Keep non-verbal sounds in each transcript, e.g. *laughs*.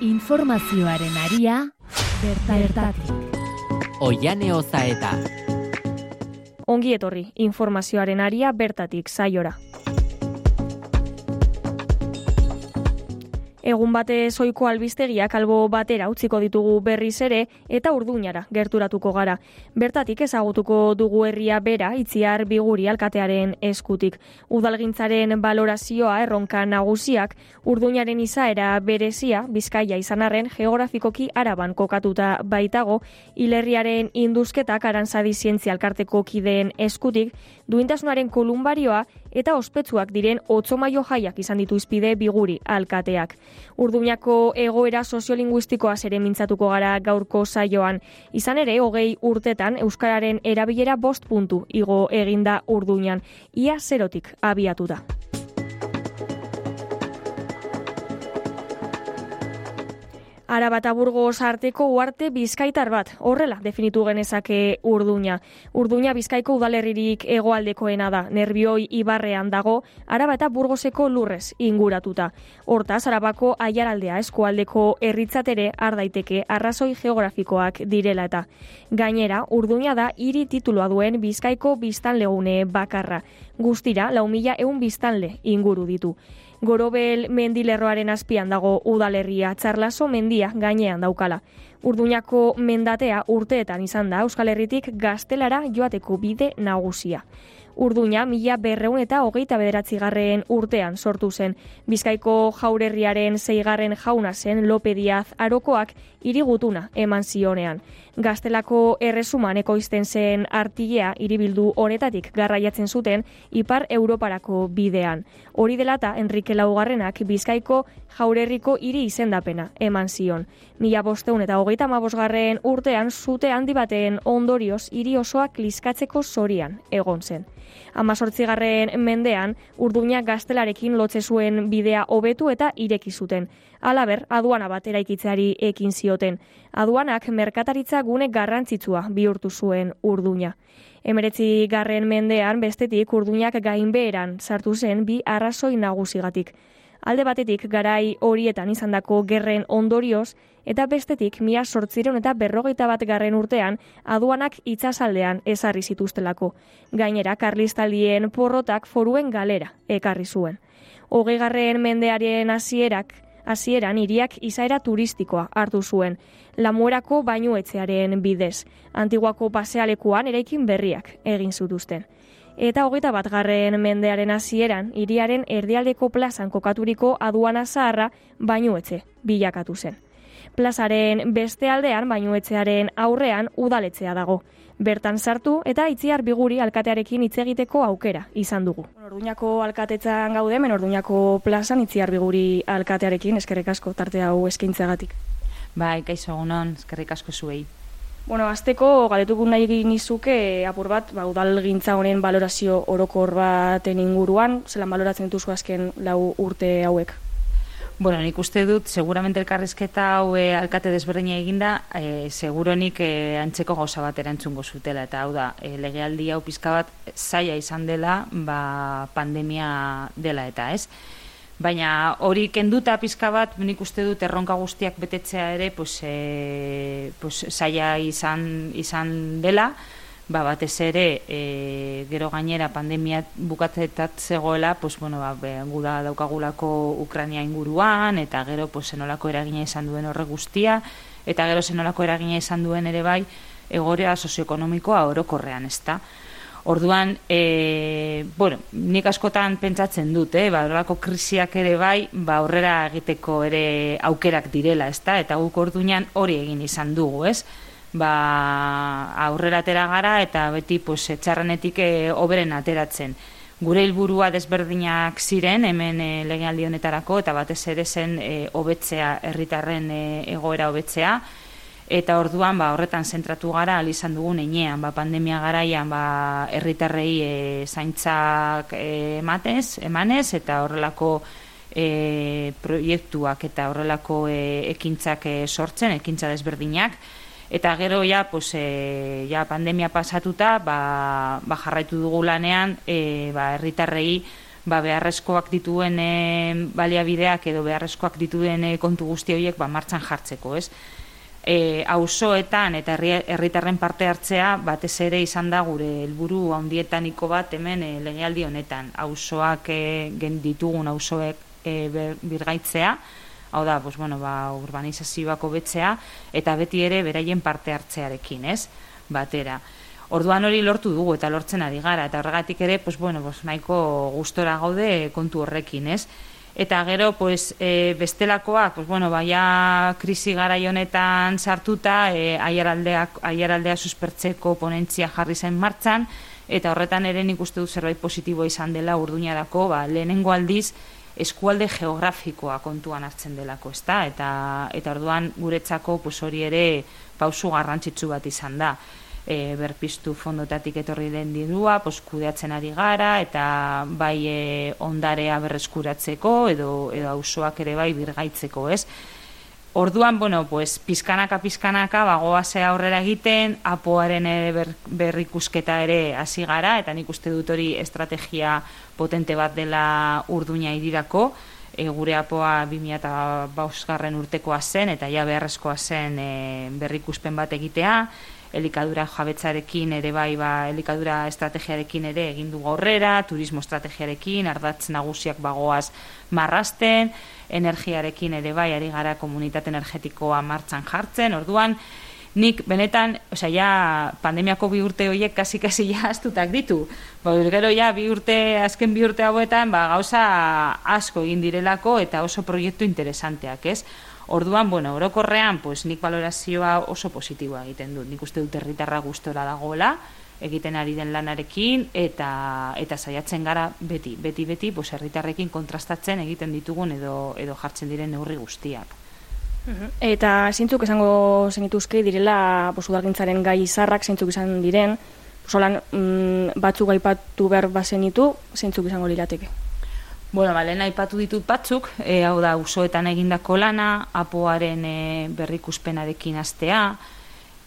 Informazioaren aria bertatik. Oiane Ozaeta. Ongi etorri, informazioaren aria bertatik saiora. Egun bate soiko albistegiak albo batera utziko ditugu berriz ere eta urduñara gerturatuko gara. Bertatik ezagutuko dugu herria bera itziar biguri alkatearen eskutik. Udalgintzaren balorazioa erronka nagusiak urduñaren izaera berezia bizkaia izanarren geografikoki araban kokatuta baitago hilerriaren induzketak arantzadi zientzia alkarteko kideen eskutik duintasunaren kolumbarioa eta ospetsuak diren otzomaio jaiak izan ditu izpide biguri alkateak. Urduñako egoera soziolinguistikoa ere mintzatuko gara gaurko saioan. Izan ere, hogei urtetan Euskararen erabilera bost puntu igo eginda urduñan. Ia zerotik abiatu da. Araba eta Burgos arteko uarte bizkaitar bat, horrela definitu genezake urduña. Urduña bizkaiko udalerririk egoaldekoena da, nervioi ibarrean dago, Araba eta Burgoseko lurrez inguratuta. Hortaz, Arabako aiaraldea eskualdeko herritzatere ardaiteke arrazoi geografikoak direla eta. Gainera, urduña da hiri tituloa duen bizkaiko biztanlegune bakarra. Guztira, lau mila eun biztanle inguru ditu. Gorobel mendilerroaren azpian dago udalerria, txarlaso mendia gainean daukala. Urduñako mendatea urteetan izan da Euskal Herritik gaztelara joateko bide nagusia. Urduña mila berreun eta hogeita bederatzi garren urtean sortu zen. Bizkaiko jaurerriaren zeigarren jauna zen Lope Diaz Arokoak irigutuna eman zionean. Gaztelako erresuman ekoizten zen artilea iribildu honetatik garraiatzen zuten Ipar Europarako bidean. Hori delata Enrique Laugarrenak Bizkaiko jaurerriko hiri izendapena eman zion. Mila bosteun eta hogeita mabosgarren urtean zute handi baten ondorioz hiri osoak liskatzeko zorian egon zen. Amazortzigarren mendean, urduña gaztelarekin lotze zuen bidea hobetu eta ireki zuten. Alaber, aduana bat eraikitzeari ekin zioten. Aduanak merkataritza gune garrantzitsua bihurtu zuen urduña. Emeretzi garren mendean bestetik urduñak gainbeheran sartu zen bi arrazoi nagusigatik. Alde batetik garai horietan izandako gerren ondorioz, eta bestetik mia sortziron eta berrogeita bat garren urtean aduanak itsasaldean ezarri zituztelako. Gainera, karlistaldien porrotak foruen galera ekarri zuen. Hogei garren mendearen hasierak hasieran hiriak izaera turistikoa hartu zuen, lamuerako bainuetzearen bidez, antiguako pasealekuan eraikin berriak egin zutuzten eta hogeita bat garren mendearen hasieran hiriaren erdialdeko plazan kokaturiko aduana zaharra bainuetze bilakatu zen. Plazaren beste aldean bainuetzearen aurrean udaletzea dago. Bertan sartu eta itziar biguri alkatearekin hitz egiteko aukera izan dugu. Orduñako alkatetzan gaude, men Orduñako plazan itziar biguri alkatearekin eskerrik asko tarte hau eskaintzagatik. Bai, kaixo egunon, eskerrik asko zuei. Bueno, azteko galetuko nahi nizuke apur bat, ba, udal gintza honen balorazio orokor baten inguruan, zelan baloratzen dituzu azken lau urte hauek? Bueno, nik uste dut, seguramente elkarrizketa hau e, alkate desberdina eginda, e, seguronik e, antzeko gauza bat erantzungo zutela, eta hau da, e, legealdi hau pizka bat zaila izan dela, ba, pandemia dela eta ez. Baina hori kenduta pizka bat, nik uste dut erronka guztiak betetzea ere, pues, e, pues, saia izan, izan dela, ba, batez ere, e, gero gainera pandemia bukatzetat zegoela, pues, bueno, ba, guda daukagulako Ukrania inguruan, eta gero pues, zenolako eragina izan duen horre guztia, eta gero zenolako eragina izan duen ere bai, egorea sozioekonomikoa orokorrean, ez da. Orduan, e, bueno, nik askotan pentsatzen dut, eh, ba, horrelako krisiak ere bai, ba, horrera egiteko ere aukerak direla, ezta? Eta guk orduan hori egin izan dugu, ez? Ba, aurrera atera gara eta beti pues, etxarranetik e, oberen ateratzen. Gure helburua desberdinak ziren, hemen e, legealdi honetarako, eta batez ere zen e, hobetzea herritarren e, egoera hobetzea, eta orduan ba, horretan zentratu gara izan dugun enean, ba, pandemia garaian ba, herritarrei e, zaintzak e, ematez, emanez, eta horrelako e, proiektuak eta horrelako e, ekintzak e, sortzen, ekintza desberdinak, eta gero ja, pues, e, ja pandemia pasatuta ba, ba jarraitu dugu lanean e, ba, herritarrei ba, beharrezkoak dituen e, baliabideak edo beharrezkoak dituen e, kontu guzti horiek ba, martxan jartzeko, ez? E, auzoetan eta herritarren parte hartzea batez ere izan da gure helburu handietaniko bat hemen e, legealdi honetan auzoak e, gen ditugun auzoek e, birgaitzea hau da, pues, bueno, ba, urbanizazioak hobetzea eta beti ere beraien parte hartzearekin, ez? Batera. Orduan hori lortu dugu eta lortzen ari gara eta horregatik ere, pues, bueno, pues, nahiko gustora gaude kontu horrekin, ez? Eta gero, pues, e, bestelakoak, pues, bueno, baia krisi gara honetan sartuta, e, aiaraldea suspertzeko ponentzia jarri zen martxan, eta horretan ere nik uste du zerbait positibo izan dela urduñarako, ba, lehenengo aldiz, eskualde geografikoa kontuan hartzen delako, ezta? Eta eta orduan guretzako pues hori ere pausu garrantzitsu bat izan da. E, berpiztu fondotatik etorri den dirua, pues kudeatzen ari gara eta bai e, ondarea berreskuratzeko edo edo auzoak ere bai birgaitzeko, ez? Orduan, bueno, pues, pizkanaka, pizkanaka, bagoa aurrera egiten, apoaren ber, berrikusketa ere hasi gara, eta nik uste dut hori estrategia potente bat dela urduina idirako, e, gure apoa 2000 garren urtekoa zen, eta ja beharrezkoa zen e, berrikuspen bat egitea, elikadura jabetzarekin ere bai, ba, elikadura estrategiarekin ere egin du aurrera, turismo estrategiarekin, ardatz nagusiak bagoaz marrasten, energiarekin ere bai ari gara komunitate energetikoa martxan jartzen, orduan nik benetan, osea ja pandemiako bi urte horiek kasi kasi ja astutak ditu. Ba, gero ja bi urte azken bi urte hauetan, ba, gauza asko egin direlako eta oso proiektu interesanteak, ez? Orduan, bueno, orokorrean, pues nik valorazioa oso positiboa egiten dut. Nik uste dut herritarra gustora dagoela, egiten ari den lanarekin eta eta saiatzen gara beti beti beti pues herritarrekin kontrastatzen egiten ditugun edo edo jartzen diren neurri guztiak. Eta zeintzuk esango zenituzke direla pues udalgintzaren gai izarrak zeintzuk izan diren, solan mm, batzuk aipatu behar bazenitu, zeintzuk izango lirateke. Bueno, vale, aipatu ditut batzuk, e, hau da, usoetan egindako lana, apoaren e, berrikuspenarekin astea,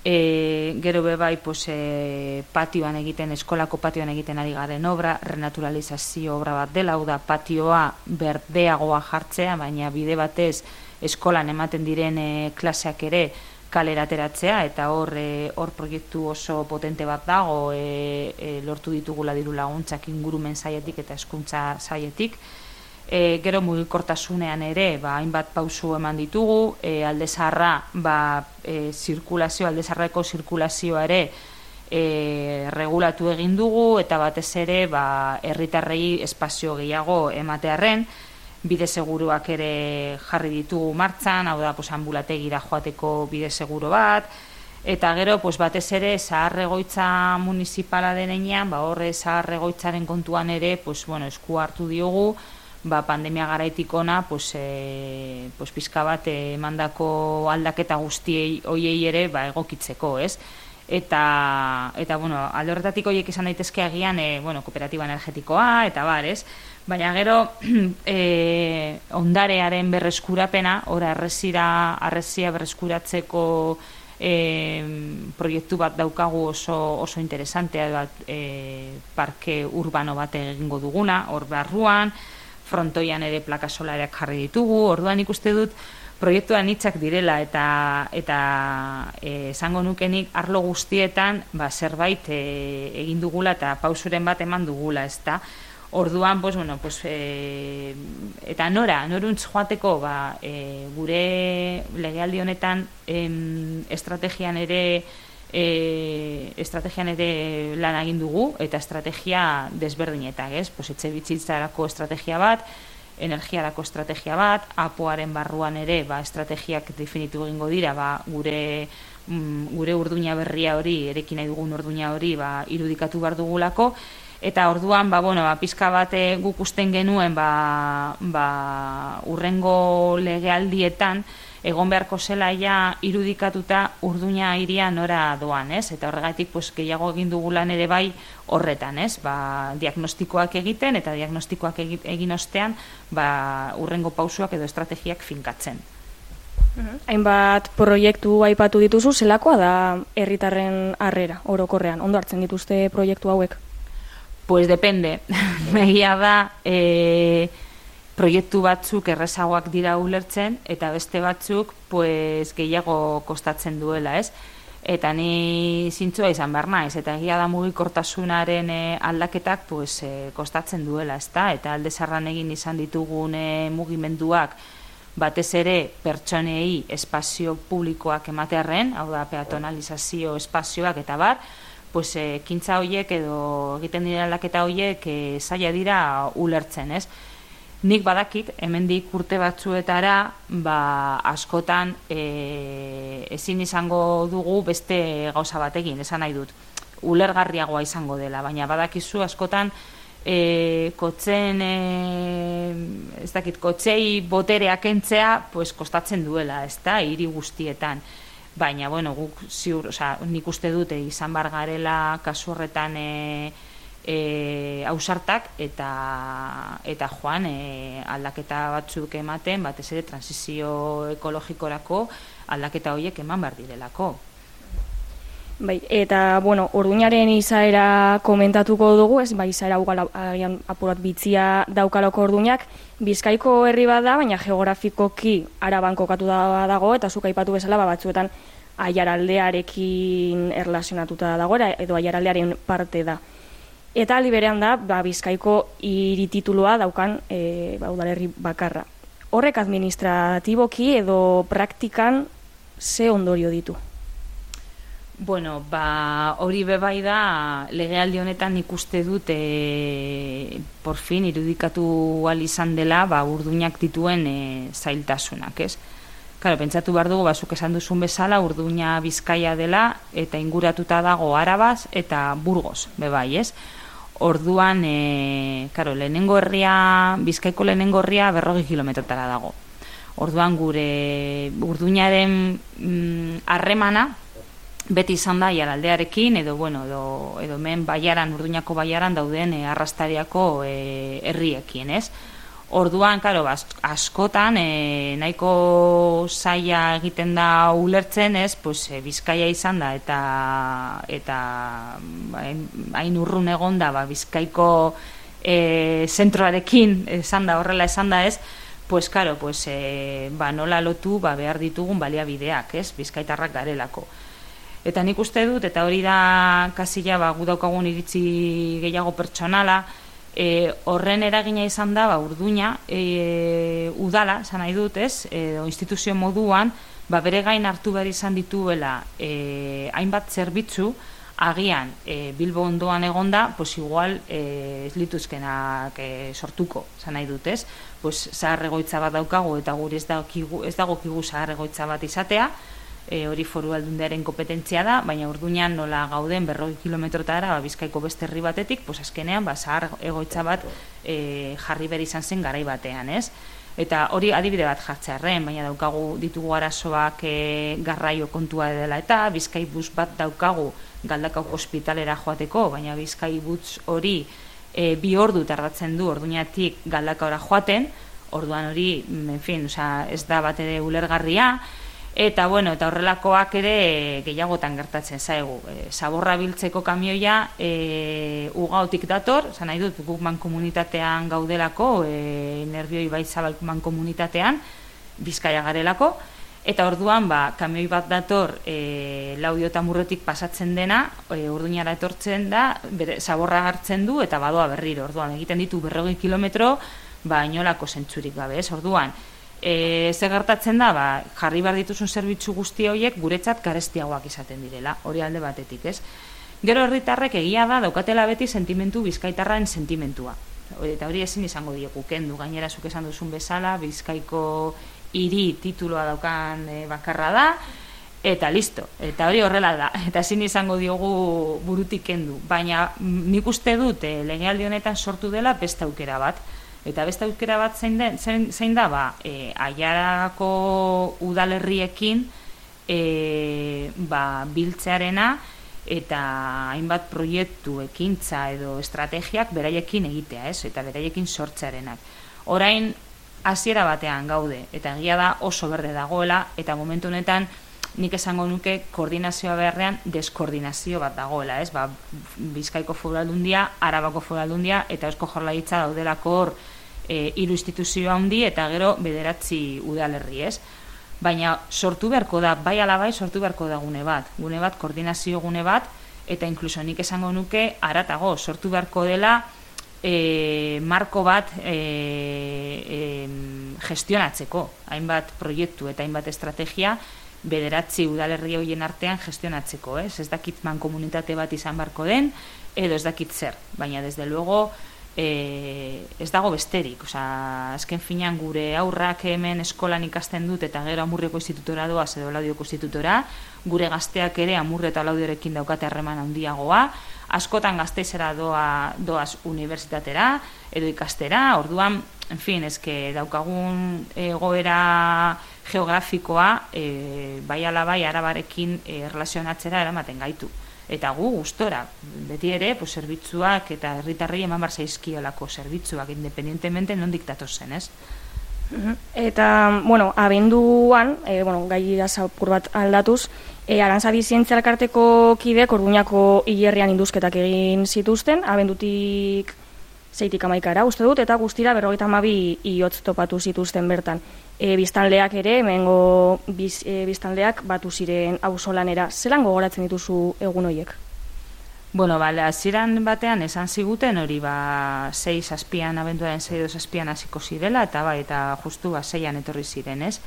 E, gero be bai pues, e, patioan egiten, eskolako patioan egiten ari garen obra, renaturalizazio obra bat dela, hau da patioa berdeagoa jartzea, baina bide batez eskolan ematen diren e, klaseak ere kalerateratzea, eta hor e, hor proiektu oso potente bat dago e, e, lortu ditugula diru laguntzak ingurumen zaietik eta eskuntza zaietik, e, gero mugikortasunean ere ba, hainbat pausu eman ditugu, e, alde zaharra, ba, e, zirkulazio, alde zaharreko zirkulazioa ere e, regulatu egin dugu, eta batez ere ba, herritarrei espazio gehiago ematearren, bide seguruak ere jarri ditugu martzan, hau da, pues, ambulategira joateko bide seguro bat, Eta gero, pues, batez ere, zaharregoitza municipala denean, ba, horre zaharregoitzaren kontuan ere, pues, bueno, esku hartu diogu, ba, pandemia garaitik ona, pues, e, pues, pizka bat emandako aldaketa guztiei hoiei ere ba, egokitzeko, ez? Eta, eta bueno, alde horretatik horiek izan daitezke agian, e, bueno, kooperatiba energetikoa, eta bar, ez? Baina gero, e, *clears throat* ondarearen berreskurapena, ora arrezira, arrezia berreskuratzeko e, proiektu bat daukagu oso, oso interesantea, bat, e, parke urbano bat egingo duguna, hor barruan, frontoian ere plaka solareak jarri ditugu, orduan ikuste dut proiektuan hitzak direla eta eta eh, esango nukenik arlo guztietan ba, zerbait e, egin dugula eta pausuren bat eman dugula, ezta? Orduan, pues, bueno, pues, e, eta nora, noruntz joateko, ba, e, gure legealdi honetan em, estrategian ere e, estrategian ere lan egin dugu eta estrategia desberdinetak, ez? Pues etxe bitzitzarako estrategia bat, energiarako estrategia bat, apoaren barruan ere, ba, estrategiak definitu egingo dira, ba, gure mm, gure urduina berria hori, erekin nahi dugun urduina hori, ba, irudikatu bar dugulako, eta orduan, ba, bueno, ba, pizka bate guk usten genuen, ba, ba, urrengo legealdietan, egon beharko zela ja irudikatuta urduña iria nora doan, ez? Eta horregatik pues, gehiago egin dugulan ere bai horretan, ez? Ba, diagnostikoak egiten eta diagnostikoak egin ostean ba, urrengo pausuak edo estrategiak finkatzen. Hainbat proiektu aipatu dituzu, zelakoa da herritarren harrera orokorrean, ondo hartzen dituzte proiektu hauek? Pues depende, *laughs* megia da, e, proiektu batzuk errezagoak dira ulertzen, eta beste batzuk pues, gehiago kostatzen duela, ez? Eta ni zintzua izan behar naiz, eta egia da mugikortasunaren e, aldaketak pues, e, kostatzen duela, ezta? Eta alde zarran egin izan ditugun e, mugimenduak, batez ere pertsonei espazio publikoak ematearren, hau da peatonalizazio espazioak eta bar, pues, e, kintza horiek edo egiten dira aldaketa horiek e, zaila dira ulertzen, ez? Nik badakit, hemendik urte batzuetara, ba, askotan e, ezin izango dugu beste gauza batekin, esan nahi dut. Ulergarriagoa izango dela, baina badakizu askotan e, kotzen, e, ez dakit, kotzei botereak entzea, pues, kostatzen duela, ez da, hiri guztietan. Baina, bueno, guk ziur, oza, nik uste dute izan bar garela kasu horretan e, e, ausartak eta eta joan e, aldaketa batzuk ematen batez ere transizio ekologikorako aldaketa horiek eman behar direlako. Bai, eta, bueno, orduñaren izaera komentatuko dugu, ez, bai, izaera agian apurat bitzia daukaloko orduñak, bizkaiko herri bat da, baina geografikoki araban kokatu da dago, eta zuka aipatu bezala, ba, batzuetan aiaraldearekin erlazionatuta dago, edo aiaraldearen parte da. Eta berean da, ba, bizkaiko hiri titulua daukan e, ba, udalerri bakarra. Horrek administratiboki edo praktikan ze ondorio ditu? Bueno, ba, hori bebai da, legealdi honetan ikuste dut, e, por fin, irudikatu izan dela, ba, urduinak dituen e, zailtasunak, ez? Claro, pentsatu behar dugu, basuk esan duzun bezala, urduina bizkaia dela, eta inguratuta dago arabaz, eta burgos, bebai, ez? orduan, e, karo, lehenengo herria, bizkaiko lehenengo herria berrogi kilometrotara dago. Orduan gure urduñaren mm, harremana, beti izan da jaraldearekin, edo, bueno, edo, edo men baiaran, urduñako baiaran dauden e, arrastariako e, herriekin, ez? Orduan, karo, askotan, e, nahiko zaila egiten da ulertzen, ez, pues, e, bizkaia izan da, eta, eta hain urrun egon da, ba, bizkaiko e, zentroarekin, esan da, horrela esan da, ez, pues, karo, pues, e, ba, nola lotu, ba, behar ditugun baliabideak, ez, bizkaitarrak garelako. Eta nik uste dut, eta hori da, kasila, ba, gudaukagun iritzi gehiago pertsonala, e, horren eragina izan da, ba, urduina, e, udala, esan nahi dut, ez, e, instituzio moduan, ba, bere gain hartu behar izan dituela e, hainbat zerbitzu, agian e, Bilbo ondoan egonda, pues igual e, ez lituzkenak e, sortuko, esan nahi dut, ez, pues, zahar egoitza bat daukagu, eta guri ez dago, ez dago kigu zahar egoitza bat izatea, e, hori foru aldundearen kompetentzia da, baina urduñan nola gauden berroi kilometrotara ba, bizkaiko beste herri batetik, pues azkenean ba, zahar egoitza bat e, jarri behar izan zen garai batean, ez? Eta hori adibide bat jartzearen, baina daukagu ditugu arazoak e, garraio kontua dela eta bizkai bus bat daukagu galdakau hospitalera joateko, baina bizkai bus hori e, bi ordu tardatzen du orduñatik galdakaura joaten, orduan hori, en fin, ez da bat ere ulergarria, Eta bueno, eta horrelakoak ere gehiagotan gertatzen zaigu. E, zaborra biltzeko kamioia e, ugautik dator, zan nahi dut guk man komunitatean gaudelako, e, nervioi bai zabal man komunitatean, bizkaia garelako, eta orduan ba, kamioi bat dator e, laudio eta murretik pasatzen dena, e, urduinara etortzen da, bere, zaborra hartzen du eta badoa berriro, orduan egiten ditu berrogei kilometro, ba inolako zentzurik gabe, ez, orduan, e, ze gertatzen da, ba, jarri behar dituzun zerbitzu guzti horiek guretzat garestiagoak izaten direla, hori alde batetik, ez? Gero herritarrek egia da daukatela beti sentimentu bizkaitarraen sentimentua. Eta hori ezin izango diegu kendu, gainera zuk esan duzun bezala, bizkaiko hiri tituloa daukan e, bakarra da, eta listo, eta hori horrela da, *laughs* eta ezin izango diogu burutik kendu. Baina nik uste dut e, legealdi honetan sortu dela beste aukera bat, Eta beste aukera bat zein, den, zein, zein da, ba, e, aiarako udalerriekin e, ba, biltzearena eta hainbat proiektu ekintza edo estrategiak beraiekin egitea, ez? Eta beraiekin sortzearenak. Orain hasiera batean gaude eta egia da oso berde dagoela eta momentu honetan nik esango nuke koordinazioa beharrean deskoordinazio bat dagoela, ez? Ba, Bizkaiko foraldundia, Arabako foraldundia eta Eusko Jaurlaritza daudelako hor e, hiru instituzio handi eta gero bederatzi udalerri, ez? Baina sortu beharko da, bai alabai sortu beharko da gune bat, gune bat, koordinazio gune bat, eta inkluso nik esango nuke aratago sortu beharko dela e, marko bat e, e, gestionatzeko, hainbat proiektu eta hainbat estrategia, bederatzi udalerri hoien artean gestionatzeko, ez? Ez dakit man komunitate bat izan barko den, edo ez dakit zer, baina desde luego e, ez dago besterik, osea, azken finean gure aurrak hemen eskolan ikasten dut eta gero amurreko institutora doaz edo laudioko institutora, gure gazteak ere amurre eta laudiorekin daukate harreman handiagoa, askotan gazteizera doa, doaz unibertsitatera edo ikastera, orduan, en fin, eske daukagun egoera geografikoa e, bai alabai arabarekin e, relazionatzera eramaten gaitu. Eta gu gustora, beti ere, pues, zerbitzuak eta herritarrei eman bar zaizkiolako zerbitzuak, independientemente non diktatu zen, ez? Eta, bueno, abenduan, e, bueno, gai zapur bat aldatuz, e, Arantzabi Zientzialkarteko kidek orduñako hilerrian induzketak egin zituzten, abendutik zeitik amaikara, uste dut, eta guztira berrogeita amabi iotz topatu zituzten bertan e, biztanleak ere, hemengo biz, e, biztanleak batu ziren auzolanera. Zelan gogoratzen dituzu egun horiek? Bueno, bale, aziran batean esan ziguten hori ba 6 zazpian, abenduaren 6 zazpian hasiko zirela, eta ba, eta justu ba 6an etorri ziren, ez?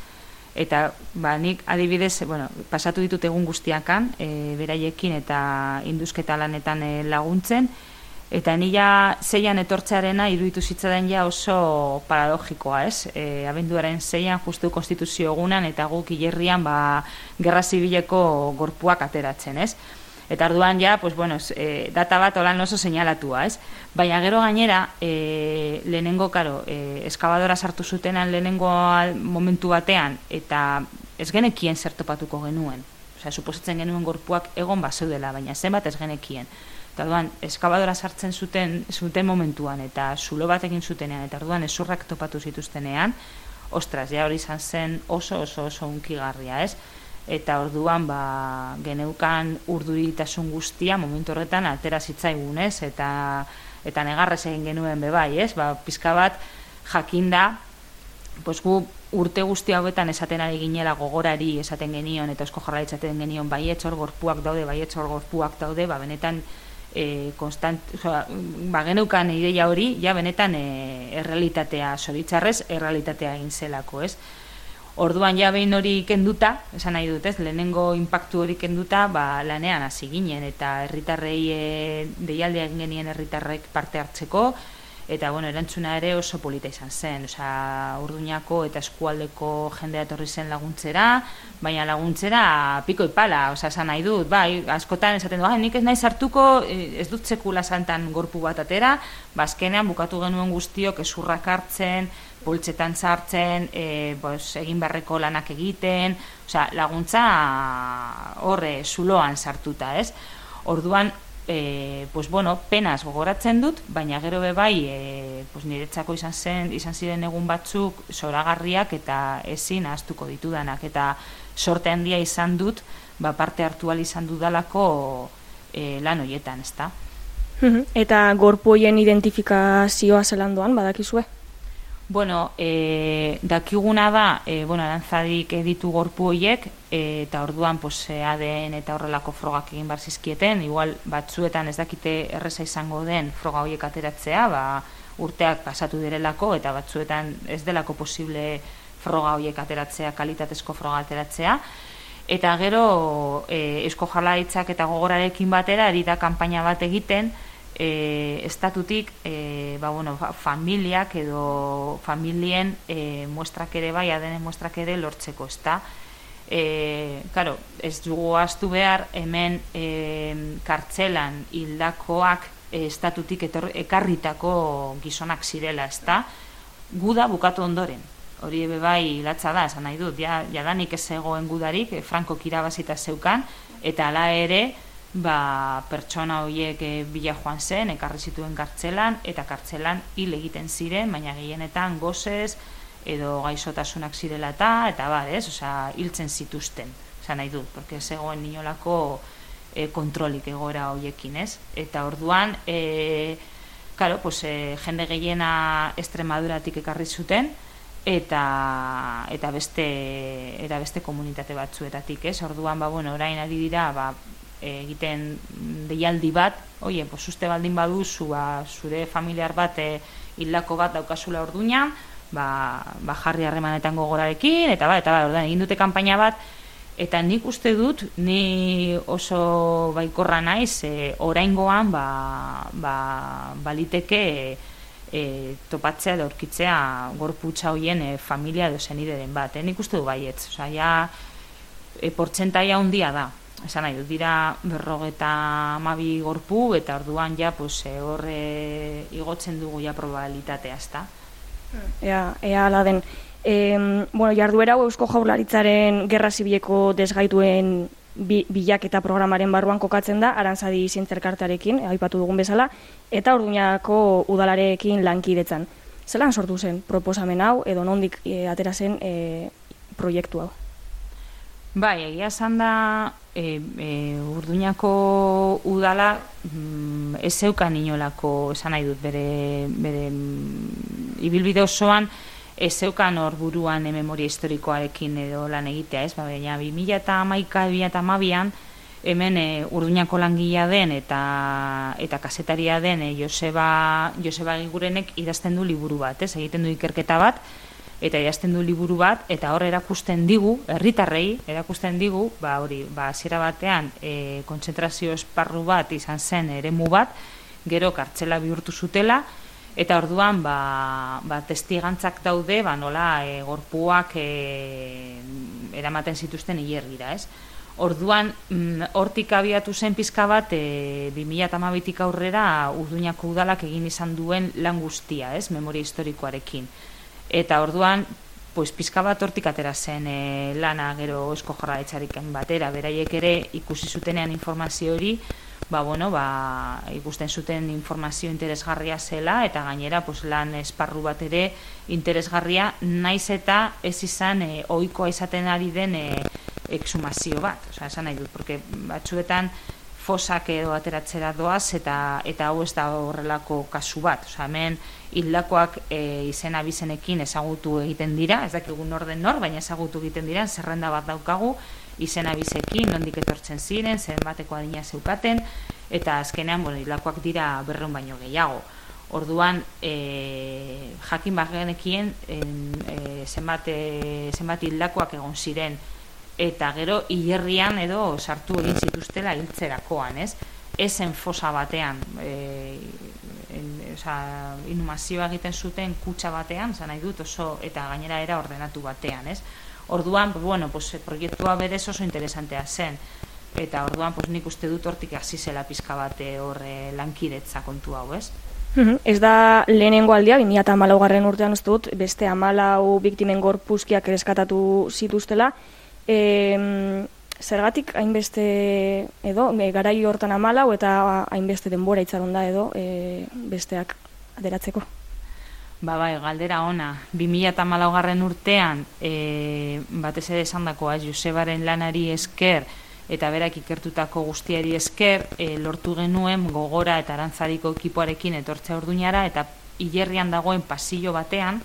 Eta ba, nik adibidez, bueno, pasatu ditut egun guztiakan, e, beraiekin eta induzketa lanetan e, laguntzen, Eta nila zeian etortzearena iruditu zitzaden ja oso paradogikoa, ez? E, abenduaren zeian justu konstituzio egunan eta guk hilerrian ba, gerra zibileko gorpuak ateratzen, ez? Eta arduan ja, pues, bueno, e, data bat olan oso seinalatua, ez? Baina gero gainera, e, lehenengo, karo, e, eskabadora sartu zutenan lehenengo momentu batean, eta ez genekien zertopatuko genuen. Osea, suposatzen genuen gorpuak egon bazeudela, baina zenbat ez genekien. Eta duan, eskabadora sartzen zuten, zuten momentuan, eta zulo bat egin zutenean, eta orduan esurrak topatu zituztenean, ostras, ja hori izan zen oso oso oso unkigarria, ez? Eta orduan, ba, geneukan urduritasun guztia, momentu horretan, altera zitzaigun, ez? Eta, eta negarrez egin genuen bebai, ez? Ba, pizka bat, jakinda, pues gu urte guzti hauetan esaten ari ginela gogorari esaten genion, eta esko jarra esaten genion, bai etxor gorpuak daude, bai etxor gorpuak daude, ba, benetan, e, konstant, oza, ba, geneukan ideia hori, ja benetan e, errealitatea, soritzarrez, errealitatea egin zelako, ez? Orduan ja behin hori kenduta, esan nahi dut, ez? Lehenengo inpaktu hori kenduta, ba, lanean hasi ginen eta herritarrei e, deialdea egin genien herritarrek parte hartzeko, eta bueno, erantzuna ere oso polita izan zen, osea, urduñako eta eskualdeko jendea etorri zen laguntzera, baina laguntzera piko ipala, osea, esan nahi dut, bai, askotan esaten du, nik ez nahi sartuko, eh, ez dut sekula santan gorpu bat atera, bazkenean bukatu genuen guztiok esurrak hartzen, poltsetan sartzen, e, bos, egin barreko lanak egiten, osea, laguntza horre zuloan sartuta, ez? Orduan, e, pues bueno, penas gogoratzen dut, baina gero be bai, e, pues niretzako izan zen, izan ziren egun batzuk soragarriak eta ezin ahaztuko ditudanak eta sorte handia izan dut, ba parte hartu izan dudalako e, lan hoietan, ezta? Eta gorpuoien identifikazioa zelandoan badakizue? Bueno, e, dakiguna da, e, bueno, arantzadik editu gorpu horiek, e, eta orduan pues, ADN eta horrelako frogak egin bar zizkieten, igual batzuetan ez dakite erreza izango den froga horiek ateratzea, ba, urteak pasatu direlako, eta batzuetan ez delako posible froga horiek ateratzea, kalitatezko froga ateratzea, eta gero e, esko jalaitzak eta gogorarekin batera, ari da kanpaina bat egiten, e, estatutik e, ba, bueno, familiak edo familien e, muestrak ere bai, adenen muestrak ere lortzeko, ezta? E, claro, ez dugu astu behar hemen e, kartzelan hildakoak e, estatutik etor, ekarritako gizonak zirela, ezta? Guda bukatu ondoren. Hori ebe bai latza da, esan nahi dut, ja, jadanik ez egoen gudarik, e, Franco kirabazita zeukan, eta ala ere, ba, pertsona horiek e, bila joan zen, ekarri zituen kartzelan, eta kartzelan hil egiten ziren, baina gehienetan gozez, edo gaixotasunak zirela eta, eta bar, ez, osea, hiltzen zituzten. esan nahi dut, porque zegoen inolako e, kontrolik egoera hoiekin, ez? Eta orduan, e, claro, pues, e, jende gehiena Estremaduratik ekarri zuten, eta eta beste eta beste komunitate batzuetatik, ez? Orduan ba bueno, orain ari dira ba, egiten deialdi bat, oie, pues uste baldin baduzu, ba, zure familiar bat e, hildako bat daukazula orduña, ba, ba jarri harremanetan gogorarekin eta ba, eta ba, orduan egin dute kanpaina bat eta nik uste dut ni oso baikorra naiz e, oraingoan ba, ba, baliteke e, topatzea edo aurkitzea gorputza hoien e, familia edo zenideren bat. E, nik uste du baietz, osea, ja, e, portzentaia handia da. Esan nahi, dira berrogeta mabi gorpu eta orduan ja pues, e, horre igotzen dugu ja probabilitatea, ezta? Ea, ea ala den. E, bueno, jarduera eusko jaurlaritzaren gerra zibileko desgaituen bi, bilaketa programaren barruan kokatzen da, arantzadi zintzerkartarekin, aipatu dugun bezala, eta orduñako udalarekin lankidetzan. Zelan sortu zen proposamen hau, edo nondik e, atera zen e, proiektu hau? Bai, egia esan da, e, e, urduñako udala mm, ez zeukan inolako, esan nahi dut, bere, bere mm, ibilbide osoan, ez zeukan hor buruan memoria historikoarekin edo lan egitea, ez? Ba, baina 2000 eta amaika, 2000 eta amabian, hemen e, urduñako langila den eta eta kasetaria den e, Joseba, Joseba Gigurenek idazten du liburu bat, ez? Egiten du ikerketa bat, eta idazten du liburu bat, eta hor erakusten digu, herritarrei erakusten digu, ba hori, ba hasiera batean e, kontzentrazio esparru bat izan zen eremu bat, gero kartzela bihurtu zutela, Eta orduan ba, ba testigantzak daude, ba nola e, gorpuak e, eramaten zituzten hilergira, ez? Orduan mm, hortik abiatu zen pizka bat e, 2012tik aurrera Urduñako udalak egin izan duen lan guztia, ez? Memoria historikoarekin. Eta orduan pues pizka bat hortik atera zen e, lana gero esko jorraetzariken batera, beraiek ere ikusi zutenean informazio hori, ba, bueno, ba, ikusten zuten informazio interesgarria zela eta gainera pues, lan esparru bat ere interesgarria naiz eta ez izan e, ohikoa izaten ari den e, exhumazio bat, osea, esan nahi dut, porque batzuetan fosak edo ateratzera doaz eta eta hau ez da horrelako kasu bat, osea, hemen hildakoak e, izena bizenekin ezagutu egiten dira, ez dakigun orden nor, baina ezagutu egiten dira, zerrenda bat daukagu, izena bizekin, nondik etortzen ziren, zen bateko adina zeukaten, eta azkenean, bueno, hilakoak dira berreun baino gehiago. Orduan, e, jakin bagenekien e, zenbat hildakoak egon ziren, eta gero hilerrian edo sartu egin zituztela hiltzerakoan, ez? Ezen fosa batean, e, en, oza, egiten zuten kutsa batean, zan nahi dut oso, eta gainera era ordenatu batean, ez? Orduan, bueno, pues, proiektua berez oso interesantea zen. Eta orduan, pues, nik uste dut hortik hasi zela pizka bate horre lankidetza kontu hau, ez? Ez da lehenengo aldia, 2008 garren urtean ez dut, beste amalau biktimen gorpuzkiak ereskatatu zituztela. E, zergatik hainbeste edo, e, garai hortan amalau eta hainbeste denbora itzaron da edo e, besteak aderatzeko. Ba, bai, galdera ona. 2008 garren urtean, e, batez ere esan dakoa, Josebaren lanari esker, eta berak ikertutako guztiari esker, e, lortu genuen gogora eta arantzariko ekipoarekin etortzea orduñara, eta hilerrian dagoen pasillo batean,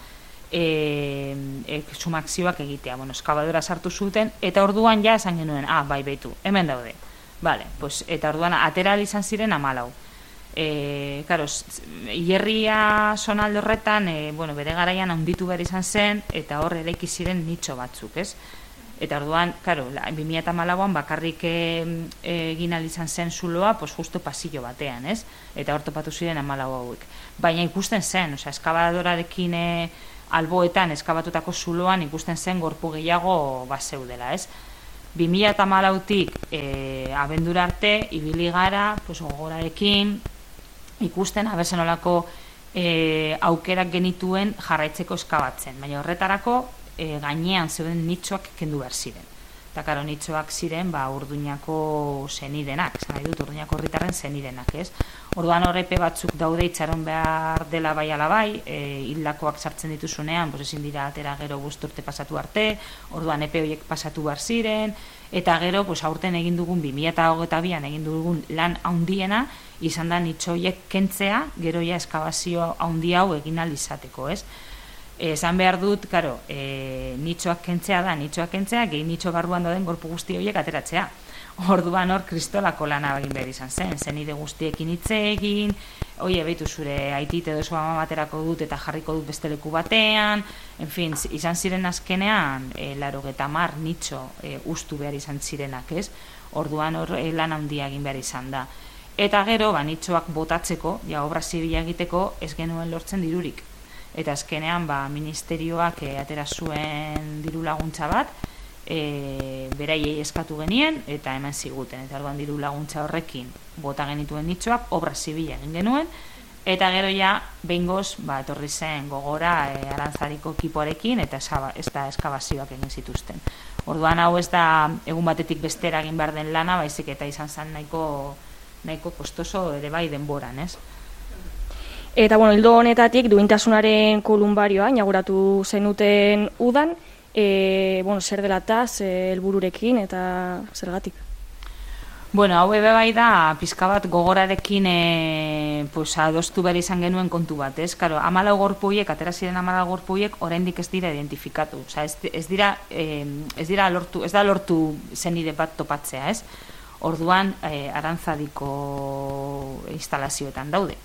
e, e, sumakzioak egitea. Bueno, eskabadora sartu zuten, eta orduan ja esan genuen, ah, bai, baitu, hemen daude. Vale, pues, eta orduan, atera izan ziren amalau e, claro, hierria sonalde horretan, e, bueno, bere garaian handitu behar izan zen, eta hor ere ziren nitxo batzuk, ez? Eta orduan, claro, 2008an bakarrik egin e, izan zen zuloa, pues justo pasillo batean, ez? Eta hor topatu ziren amalau hauek. Baina ikusten zen, osea, eskabadorarekin e, alboetan eskabatutako zuloan ikusten zen gorpu gehiago baseudela, ez? 2008tik e, abendura arte, ibili gara, pues, gogorarekin, ikusten abertzen olako e, aukerak genituen jarraitzeko eskabatzen. Baina horretarako e, gainean zeuden nitsuak kendu behar ziren. Eta karo, nitxoak ziren, ba, urduñako zenidenak, esan nahi dut, urduñako herritarren zenidenak, ez? Orduan horrepe batzuk daude itxaron behar dela bai ala bai, e, hildakoak sartzen dituzunean, pues ezin dira atera gero guzturte pasatu arte, orduan epe horiek pasatu bar ziren, eta gero, pues aurten egin dugun, 2008an egin dugun lan haundiena, izan da nitxoiek kentzea, gero ja eskabazio haundi hau egin izateko, ez? Esan behar dut, karo, e, nitxoak kentzea da, nitxoak kentzea, gehi nitxo barruan dauden gorpu guzti horiek ateratzea. Orduan hor kristolako lana egin behar izan zen, zenide guztiekin hitz egin, oie, behitu zure aitit edo zua baterako dut eta jarriko dut beste leku batean, en fin, izan ziren azkenean, e, laro mar nitxo e, ustu behar izan zirenak, ez? Orduan hor e, lan handia egin behar izan da. Eta gero, ba, nitxoak botatzeko, ja, obra zibila egiteko, ez genuen lortzen dirurik eta azkenean ba, ministerioak e, atera zuen diru laguntza bat e, beraiei eskatu genien eta hemen ziguten. Eta orduan diru laguntza horrekin bota genituen nitxoak obra zibila egin genuen. Eta gero ja behingoz ba, etorri zen gogora e, arantzariko kipoarekin eta ez da eskabazioak egin zituzten. Orduan hau ez da egun batetik bestera egin behar den lana baizik eta izan zen nahiko nahiko kostoso ere bai denboran, ez? Eta, bueno, hildo honetatik duintasunaren kolumbarioa inauguratu zenuten udan, e, bueno, zer dela eta, helbururekin eta zergatik? Bueno, hau ebe bai da, pizka bat gogorarekin e, pues, adostu behar izan genuen kontu bat, ez? Karo, amalau gorpuiek, atera ziren amalau gorpuiek, oraindik ez dira identifikatu. Osa, ez, ez, dira, e, ez dira lortu, ez da lortu zenide bat topatzea, ez? Orduan, e, arantzadiko instalazioetan daude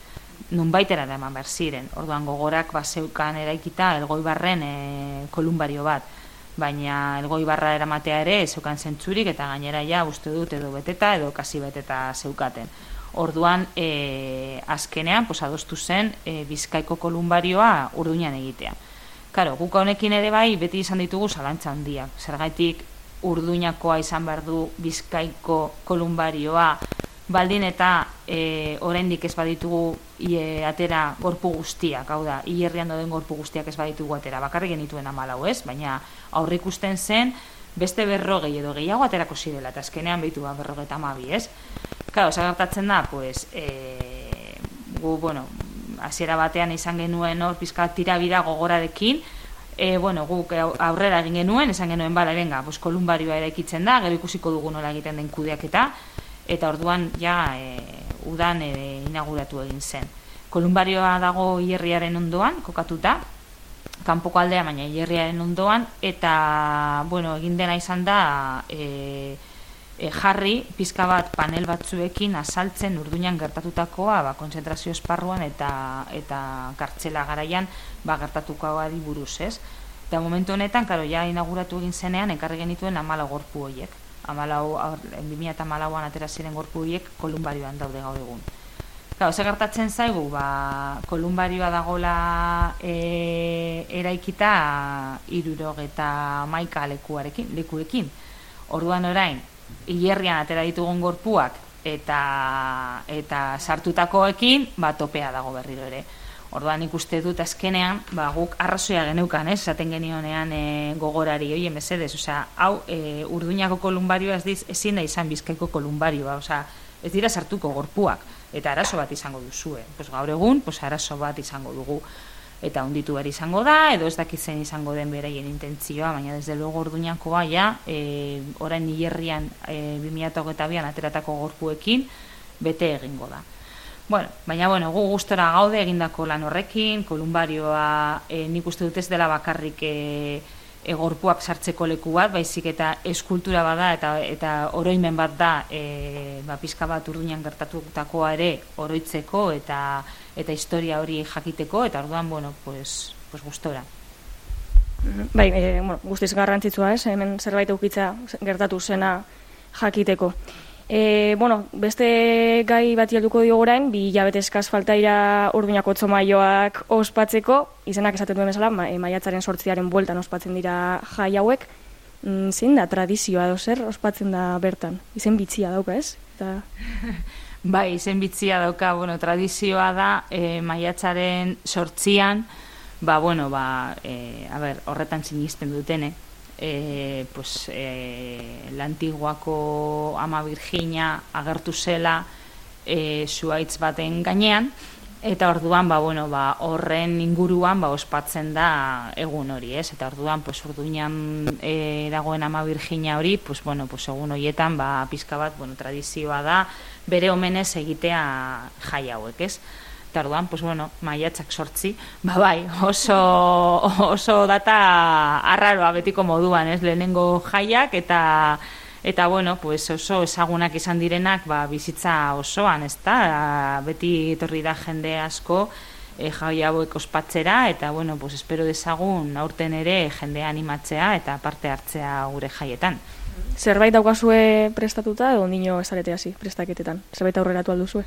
nun baitera da eman behar ziren. Orduan gogorak baseukan eraikita elgoi barren e, kolumbario bat. Baina elgoi barra eramatea ere zeukan zentzurik eta gainera ja uste dut edo beteta edo kasi beteta zeukaten. Orduan e, azkenean pos, adostu zen e, bizkaiko kolumbarioa urduinan egitea. Karo, guk honekin ere bai beti izan ditugu zalantza handiak. Zergaitik urduinakoa izan behar du bizkaiko kolumbarioa baldin eta e, oraindik ez baditugu ie, atera gorpu guztiak, hau da, hierrian dauden gorpu guztiak ez baditugu atera, bakarrik genituen amalau ez, baina aurrikusten zen, beste berrogei edo gehiago aterako zirela, eta azkenean behitu ba, berrogeta amabi, ez? Karo, zagartatzen da, pues, e, gu, bueno, hasiera batean izan genuen hor, pizka tira bira gogorarekin, e, bueno, guk aurrera egin genuen, esan genuen, bala, venga, pues, kolumbarioa ere ikitzen da, gero ikusiko dugu nola egiten den kudeak eta, eta orduan ja e, udan e, inauguratu egin zen. Kolumbarioa dago hierriaren ondoan, kokatuta, kanpoko aldea baina hierriaren ondoan, eta bueno, egin dena izan da e, e, jarri pizka bat panel batzuekin azaltzen urduinan gertatutakoa ba, konzentrazio esparruan eta eta kartzela garaian ba, gertatukoa buruz, ez? Eta momentu honetan, karo, ja inauguratu egin zenean, ekarri genituen amala gorpu horiek amalau, bimia eta malauan atera ziren gorpu kolumbarioan daude gaur egun. Gau, ze gertatzen zaigu, ba, kolumbarioa dagola e, eraikita irurog eta maika lekuarekin, lekuekin. Orduan orain, hierrian atera ditugun gorpuak eta eta sartutakoekin, ba, topea dago berriro ere. Orduan ikuste dut azkenean, ba, guk arrazoia geneukan, ez, esaten genionean e, gogorari, oie, mesedez, osea, hau, e, urduñako kolumbarioa ez diz, ezin da izan bizkaiko kolumbarioa, osea, ez dira sartuko gorpuak, eta arazo bat izango duzue. Pues gaur egun, pues arazo bat izango dugu, eta onditu behar izango da, edo ez dakitzen izango den beraien intentzioa, baina desde luego urduñakoa, ja, e, orain hierrian e, 2008an ateratako gorpuekin, bete egingo da. Bueno, baina bueno, gu gustora gaude egindako lan horrekin, kolumbarioa e, nik uste dut ez dela bakarrik e, e, gorpuak sartzeko leku bat, baizik eta eskultura bada eta eta oroimen bat da, e, ba, pizka bat urduinan gertatutakoa ere oroitzeko eta eta historia hori jakiteko, eta orduan, bueno, pues, pues gustora. Bai, e, bueno, guztiz garrantzitsua ez, hemen zerbait eukitza gertatu zena jakiteko. E, bueno, beste gai bat jalduko dio orain, bi jabete eskaz faltaira urduñako txomaioak ospatzeko, izenak esaten duen bezala, ma, e, maiatzaren sortziaren bueltan ospatzen dira jai hauek, mm, zein da tradizioa edo zer ospatzen da bertan? Izen bitzia dauka ez? Eta... *laughs* bai, izen bitzia dauka, bueno, tradizioa da e, maiatzaren sortzian, ba, bueno, ba, e, a ber, horretan sinisten dutene, e, pues, e, lantiguako ama Virginia agertu zela e, zuaitz baten gainean, Eta orduan, ba, bueno, ba, horren inguruan ba, ospatzen da egun hori, ez? Eta orduan, pues, orduinan e, dagoen ama Virginia hori, pues, bueno, pues, egun horietan, ba, pizka bat, bueno, tradizioa da, bere omenez egitea jai hauek, ez? Eta orduan, pues, bueno, maiatzak sortzi, ba, bai, oso, oso data arraroa betiko moduan, ez? Lehenengo jaiak eta eta bueno, pues oso ezagunak izan direnak ba, bizitza osoan, ezta? Beti etorri da jende asko e, jai hauek ospatzera eta bueno, pues espero dezagun aurten ere jende animatzea eta parte hartzea gure jaietan. Zerbait daukazue prestatuta edo nino esarete hasi prestaketetan? Zerbait aurreratu alduzue?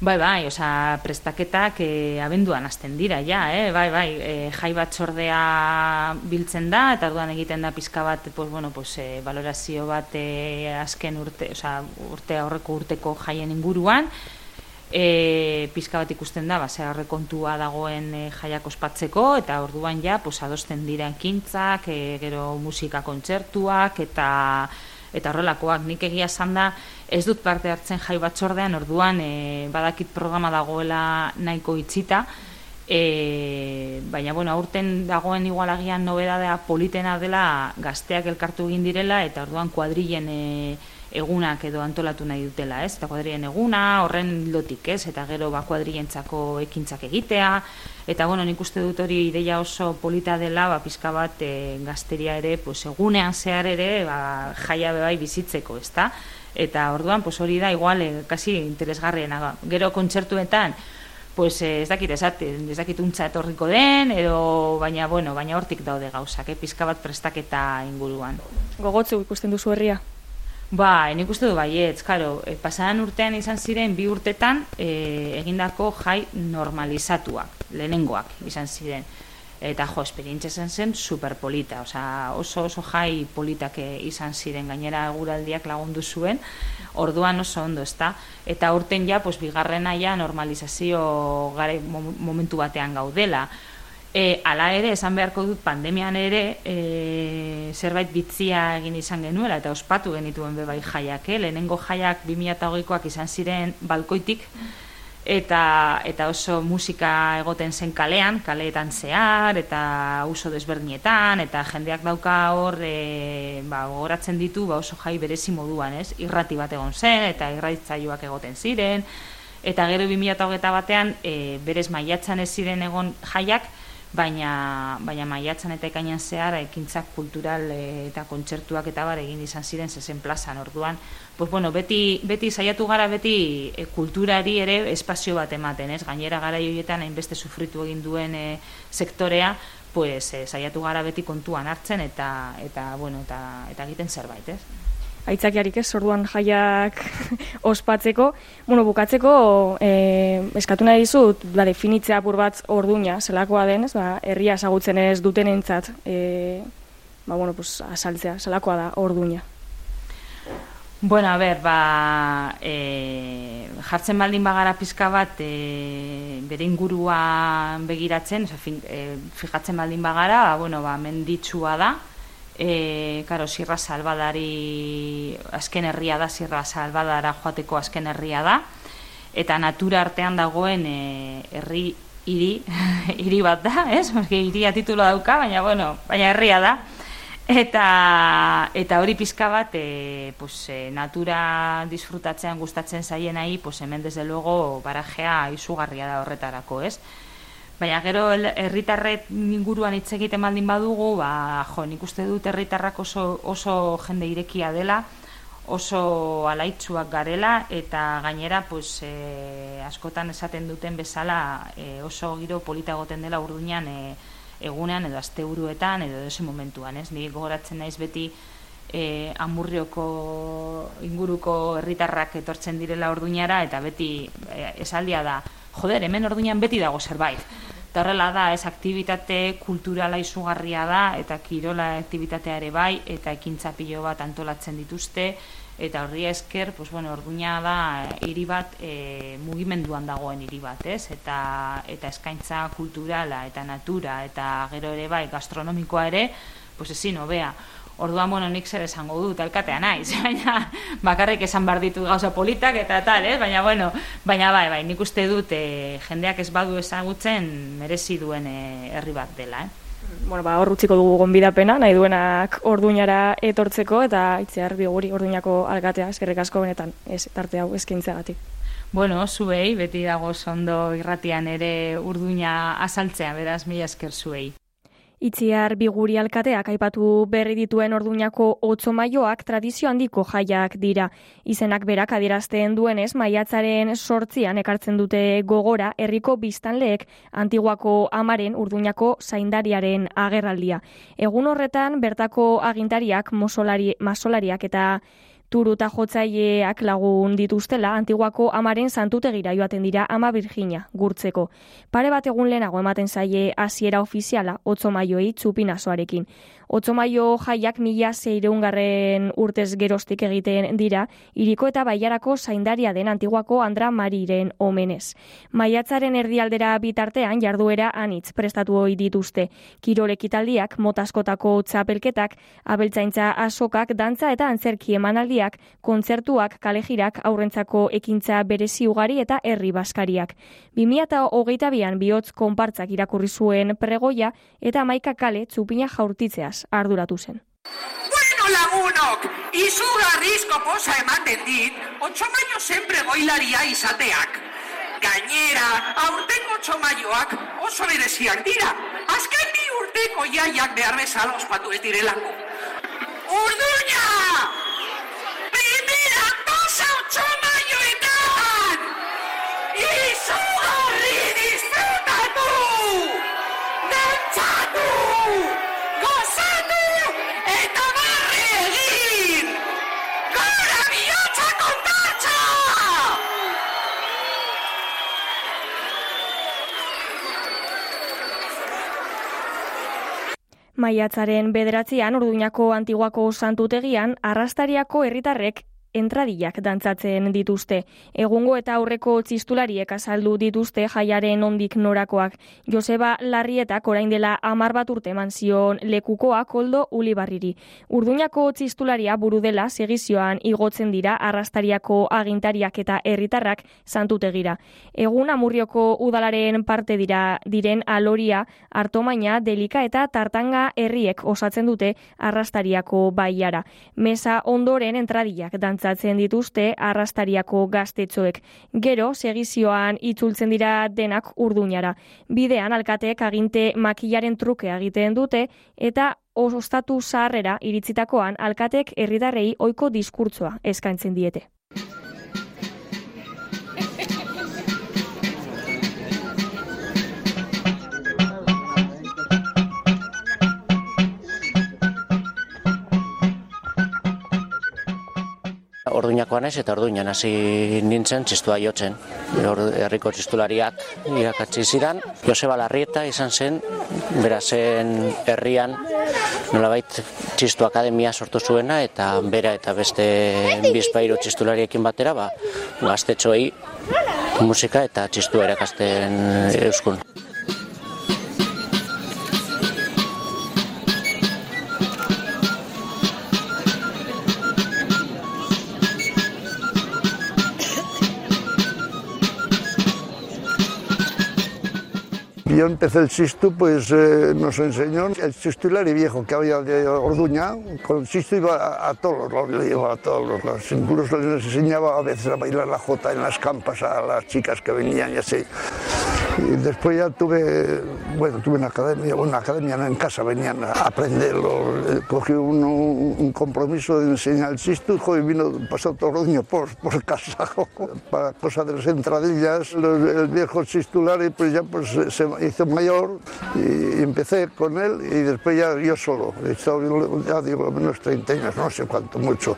Bai, bai, oza, prestaketak e, abenduan hasten dira, ja, eh? bai, bai, e, jai bat txordea biltzen da, eta orduan egiten da pizka bat, pues, bueno, pues, e, valorazio bat e, azken urte, oza, urte aurreko urteko jaien inguruan, e, pizka bat ikusten da, base kontua dagoen e, jaiak ospatzeko, eta orduan ja, pues, adosten dira ekintzak, e, gero musika kontzertuak, eta eta horrelakoak nik egia esan da ez dut parte hartzen jai batzordean orduan e, badakit programa dagoela nahiko itxita e, baina bueno aurten dagoen igualagian nobedadea politena dela gazteak elkartu egin direla eta orduan kuadrilen e, egunak edo antolatu nahi dutela, ez? Eta kuadrien eguna, horren lotik, ez? Eta gero ba kuadrientzako ekintzak egitea, eta bueno, nik uste dut hori ideia oso polita dela, ba pizka bat e, gazteria ere, pues egunean zehar ere, ba jaia bai bizitzeko, ezta? Eta orduan, pues hori da igual e, kasi interesgarriena. Gero kontzertuetan pues eh, ez dakit esate, ez dakit untza etorriko den, edo baina, bueno, baina hortik daude gauzak, eh? pizka bat prestaketa inguruan. Gogotzu ikusten duzu herria? Ba, nik uste du baietz, karo, e, pasadan urtean izan ziren bi urtetan e, egindako jai normalizatuak, lehenengoak izan ziren. Eta jo, esperientzia zen zen superpolita, osea, oso oso jai politak e, izan ziren, gainera guraldiak lagundu zuen, orduan oso ondo, ezta? Eta urten ja, pues, bigarrena ja normalizazio gare momentu batean gaudela. E, ala ere, esan beharko dut pandemian ere e, zerbait bitzia egin izan genuela eta ospatu genituen bebai jaiak, eh? lehenengo jaiak 2008koak izan ziren balkoitik eta, eta oso musika egoten zen kalean, kaleetan zehar eta uso desbernietan eta jendeak dauka hor e, ba, goratzen ditu ba, oso jai berezi moduan, ez? irrati bat egon zen eta irratitzaioak egoten ziren eta gero 2008 batean e, berez maiatzan ez ziren egon jaiak baina baina maiatzan eta ekainan zehar ekintzak kultural e, eta kontzertuak eta bar egin izan ziren zezen plazan orduan pues bueno, beti, beti saiatu gara beti e, kulturari ere espazio bat ematen, ez? Gainera gara joietan hainbeste sufritu egin duen e, sektorea, pues e, saiatu gara beti kontuan hartzen eta eta bueno, eta eta egiten zerbait, ez? Aitzakiarik ez, orduan jaiak *laughs* ospatzeko. Bueno, bukatzeko, e, eskatu nahi dizut, ba, definitzea apur bat orduña, zelakoa den, ez, ba, herria esagutzen ez duten entzat, e, ba, bueno, pues, asaltzea, zelakoa da orduña. Bueno, a ber, ba, e, jartzen baldin bagara pizka bat e, bere inguruan begiratzen, oza, fin, e, fijatzen baldin bagara, ba, bueno, ba, menditsua da, e, karo, Sierra Salvadari azken herria da, Sierra Salvadara joateko azken herria da, eta natura artean dagoen e, herri hiri *laughs* hiri bat da, ez? Porque hiria titulo dauka, baina bueno, baina herria da. Eta eta hori pizka bat e, pues, e, natura disfrutatzean gustatzen zaien nahi, pues hemen desde luego barajea izugarria da horretarako, ez? Baina gero herritarret inguruan hitz egiten baldin badugu, ba, jo, nik uste dut herritarrak oso, oso jende irekia dela, oso alaitzuak garela, eta gainera, pues, e, askotan esaten duten bezala e, oso giro polita goten dela urduinan e, egunean edo asteburuetan edo ese momentuan, ez? Nik gogoratzen naiz beti e, amurrioko inguruko herritarrak etortzen direla orduñara, eta beti e, esaldia da, joder, hemen orduinan beti dago zerbait. Eta horrela da, ez aktivitate kulturala izugarria da, eta kirola aktibitatea ere bai, eta ekintza pilo bat antolatzen dituzte, eta horri esker, pues, bueno, orduina da, hiri bat e, mugimenduan dagoen hiri bat, ez? Eta, eta eskaintza kulturala, eta natura, eta gero ere bai, gastronomikoa ere, pues ezin, obea. Orduan, bueno, nik zer esango dut, alkatea naiz, *laughs* baina bakarrik esan bar ditu gauza politak eta tal, eh? baina bueno, baina bai, bai, nik uste dut e, jendeak ez badu ezagutzen merezi duen e, herri bat dela, eh? Bueno, ba, hor utziko dugu gonbidapena, nahi duenak orduñara etortzeko, eta itzear biguri orduñako alkatea, eskerrik asko benetan, ez, tarte hau eskaintzagatik. Bueno, zuei, beti dago ondo irratian ere urduña azaltzea, beraz, mila esker zuei. Itziar biguri alkateak aipatu berri dituen orduñako otzo maioak tradizio handiko jaiak dira. Izenak berak adierazten duenez, maiatzaren sortzian ekartzen dute gogora herriko biztanleek antiguako amaren urduñako zaindariaren agerraldia. Egun horretan, bertako agintariak, masolariak eta turuta jotzaileak lagun dituztela antiguako amaren santutegira joaten dira ama Virginia gurtzeko. Pare bat egun lehenago ematen zaie hasiera ofiziala otzo maioi txupinasoarekin. Otsomaio jaiak mila zeireungarren urtez gerostik egiten dira, iriko eta baiarako zaindaria den antiguako Andra Mariren omenez. Maiatzaren erdialdera bitartean jarduera anitz prestatu hoi dituzte. Kirolek italdiak, motaskotako txapelketak, abeltzaintza asokak, dantza eta antzerki emanaldiak, kontzertuak, kalejirak, aurrentzako ekintza berezi ugari eta herri baskariak. 2008 bian bihotz konpartzak irakurri zuen pregoia eta maika kale txupina jaurtitzeaz arduratu zen. Bueno lagunok, izugarrizko posa ematen dit, otxomaio sempre goilaria izateak. Gainera, aurtengo txomaioak oso bereziak dira. Azken bi urteko jaiak behar bezala ospatu ez direlako. Urduña! Maiatzaren bederatzean, urduñako antiguako santutegian, arrastariako herritarrek entradillak dantzatzen dituzte. Egungo eta aurreko txistulariek azaldu dituzte jaiaren ondik norakoak. Joseba Larrietak orain dela amar bat urte eman zion lekukoa koldo ulibarriri. Urduñako txistularia buru dela segizioan igotzen dira arrastariako agintariak eta herritarrak santutegira. Egun amurrioko udalaren parte dira diren aloria, artomaina, delika eta tartanga herriek osatzen dute arrastariako baiara. Mesa ondoren entradillak dantzatzen dantzatzen dituzte arrastariako gaztetxoek. Gero, segizioan itzultzen dira denak urduñara. Bidean, alkateek aginte makillaren truke egiten dute, eta ostatu zaharrera iritzitakoan alkatek herritarrei ohiko diskurtsoa eskaintzen diete. Orduñakoa naiz eta orduñan hasi nintzen txistua jotzen. Herriko txistulariak irakatsi zidan. Joseba Larrieta izan zen, berazen herrian nolabait txistu akademia sortu zuena eta bera eta beste bizpairu txistulariekin batera ba, gaztetxoei musika eta txistua erakasten euskun. Yo empecé el chistu, pues eh, nos enseñó el chistulari viejo que había de Orduña. Con el iba a, todos los lados, iba a todos los lados. Incluso les enseñaba a veces a bailar la jota en las campas a las chicas que venían y así. Y después ya tuve, bueno, tuve una academia, una academia en casa, venían a aprenderlo. Eh, Cogí un, compromiso de enseñar el chistu y vino, pasó todo Orduña por, por casa, *laughs* para cosas de las entradillas. Los- el viejo chistulari pues ya pues se hizo mayor y empecé con él y después ya yo solo. He estado, ya digo, menos 30 años, no sé cuánto, mucho.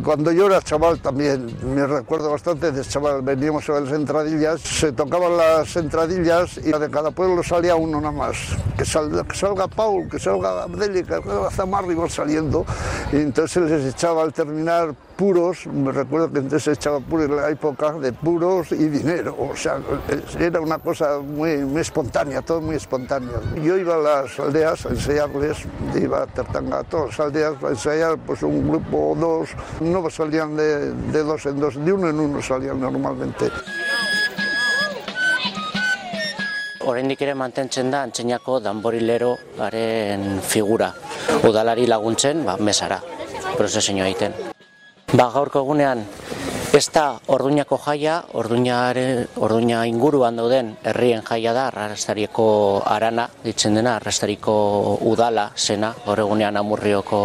Cuando yo era chaval también, me recuerdo bastante de chaval, veníamos a las entradillas, se tocaban las entradillas y de cada pueblo salía uno nada más. Que salga, Paul, que salga Abdeli, que salga Zamarri, iban saliendo. Y entonces les echaba al terminar puros, me recuerdo que entonces se echaba puros en la época de puros y dinero, o sea, era una cosa muy, muy espontánea, todo muy espontáneo. Yo iba a las aldeas a enseñarles, iba a Tertanga a todas las aldeas a ensayar pues un grupo o dos, no salían de, de dos en dos, de uno en uno salían normalmente. Oraindik ere mantentzen da antzeinako danborileroaren figura. Udalari laguntzen, ba, mesara, prozesioa egiten. Ba, gaurko egunean, ez da orduñako jaia, orduñare, orduña inguruan dauden herrien jaia da, arrastarieko arana, ditzen dena, arrastariko udala zena, gaur egunean amurrioko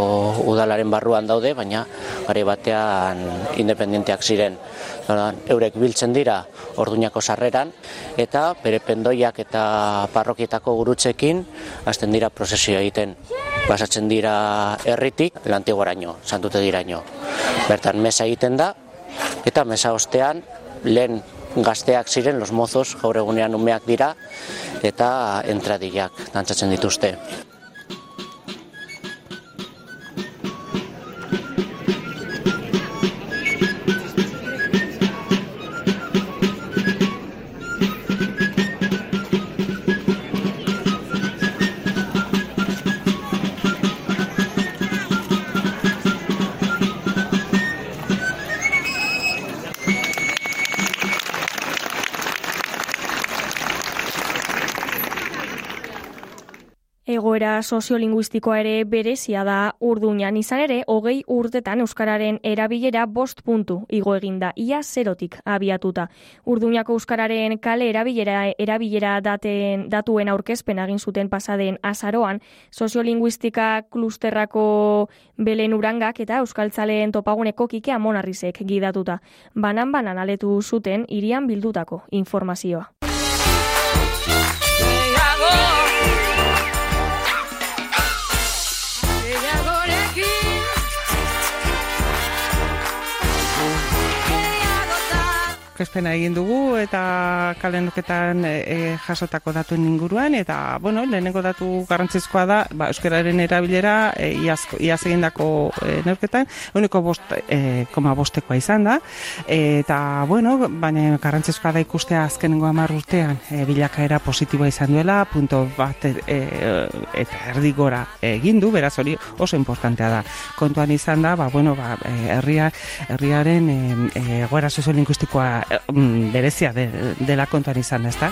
udalaren barruan daude, baina bare batean independenteak ziren. Eurek biltzen dira orduñako sarreran, eta bere pendoiak eta parrokietako gurutzekin hasten dira prozesioa egiten. Basatzen dira herritik lantigoraino, santute diraino. Bertan mesa egiten da, eta mesa ostean lehen gazteak ziren, los mozos, gaur egunean umeak dira, eta entradillak dantzatzen dituzte. Soziolinguistikoa ere berezia da urduñan izan ere, hogei urtetan Euskararen erabilera bost puntu igo eginda, ia zerotik abiatuta. Urduñako Euskararen kale erabilera, erabilera daten, datuen aurkezpen egin zuten pasaden azaroan, soziolinguistika klusterrako belen urangak eta Euskaltzaleen topaguneko kike amonarrizek gidatuta. Banan-banan aletu zuten irian bildutako informazioa. Aurkezpena egin dugu eta kalendoketan e, jasotako datuen inguruan eta bueno, lehenengo datu garrantzizkoa da, ba, euskararen erabilera e, iazko, iaz egindako e, neurketan, uniko bost, e, koma bostekoa izan da eta bueno, baina garrantzizkoa da ikustea azkenengo hamar urtean e, bilakaera positiboa izan duela punto bat e, eta erdi gora egin du, beraz hori oso importantea da. Kontuan izan da, ba, bueno, ba, herria, herriaren e, e, goera soziolinguistikoa mm, berezia de, dela kontuan izan, ez da?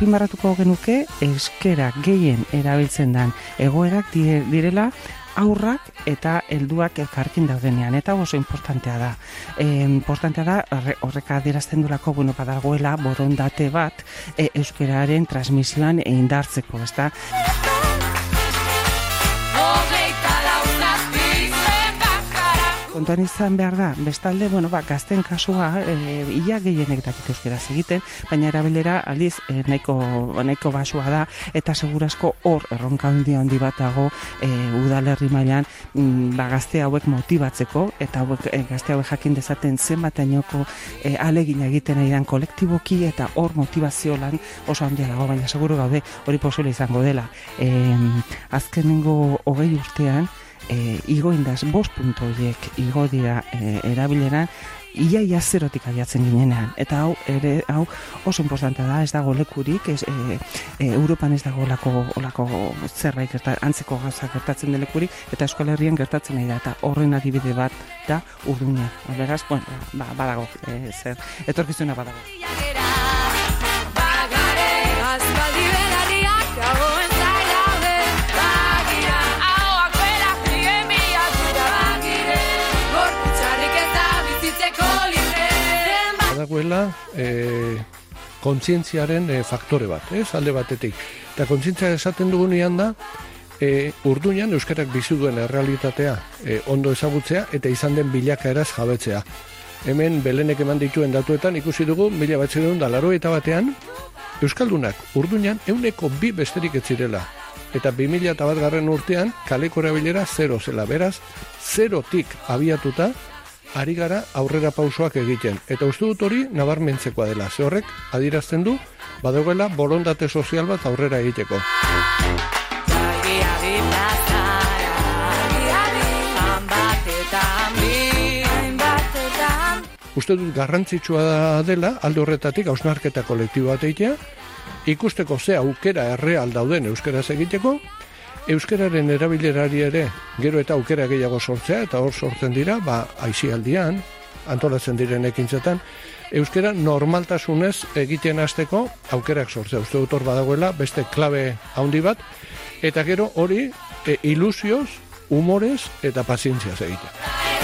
azpimarratuko genuke euskera gehien erabiltzen dan egoerak direla aurrak eta helduak elkarkin daudenean eta oso importantea da. E, importantea da horrek adierazten durako bueno badagoela borondate bat e, euskararen transmisioan indartzeko, ezta? Kontuan izan behar da, bestalde, bueno, ba, gazten kasua, e, ia gehienek dakit euskeraz egiten, baina erabilera aldiz e, nahiko, nahiko basua da, eta segurasko hor erronka handi handi bat dago e, udalerri mailan mm, ba, gazte hauek motibatzeko, eta hauek, e, gazte hauek jakin dezaten zenbateainoko e, alegin egiten aidan kolektiboki, eta hor motivazio lan oso handia dago, baina seguru gaude hori posible izango dela. E, azkenengo hogei urtean, e, igo indaz, bost puntu horiek igo dira e, erabilera, ia ia zerotik abiatzen ginenean. Eta hau, ere, hau oso importantea da, ez dago lekurik, ez, e, e, Europan ez dago olako, olako zerraik gerta, antzeko gauza gertatzen delekurik, eta eskual herrian gertatzen da, eta horren adibide bat da urdunia. Beraz, bueno, ba, badago, e, zer, etorkizuna badago. Dagoela e, kontzientziaren e, faktore bat, ez, alde batetik. Eta kontzientzia esaten dugunean da, e, urduñan Euskarak bizi duen errealitatea e, ondo ezagutzea eta izan den bilakaeraz jabetzea. Hemen belenek eman dituen datuetan ikusi dugu, mila batzen da laro eta batean, Euskaldunak urduñan euneko bi besterik ez zirela. Eta 2000 bat garren urtean kaleko erabilera zero zela. Beraz, zerotik abiatuta, ari gara aurrera pausoak egiten. Eta uste dut hori nabarmentzekoa dela. Ze horrek, adirazten du, badagoela borondate sozial bat aurrera egiteko. Uste dut garrantzitsua dela alde horretatik hausnarketa kolektibo bat egitea, ikusteko ze aukera erreal dauden euskaraz egiteko, euskararen erabilerari ere gero eta aukera gehiago sortzea, eta hor sortzen dira, ba, aizialdian, antolatzen diren ekintzetan, euskara normaltasunez egiten hasteko aukerak sortzea. Uste dut hor badagoela, beste klabe handi bat, eta gero hori e, ilusioz, humorez eta pazientziaz egitea.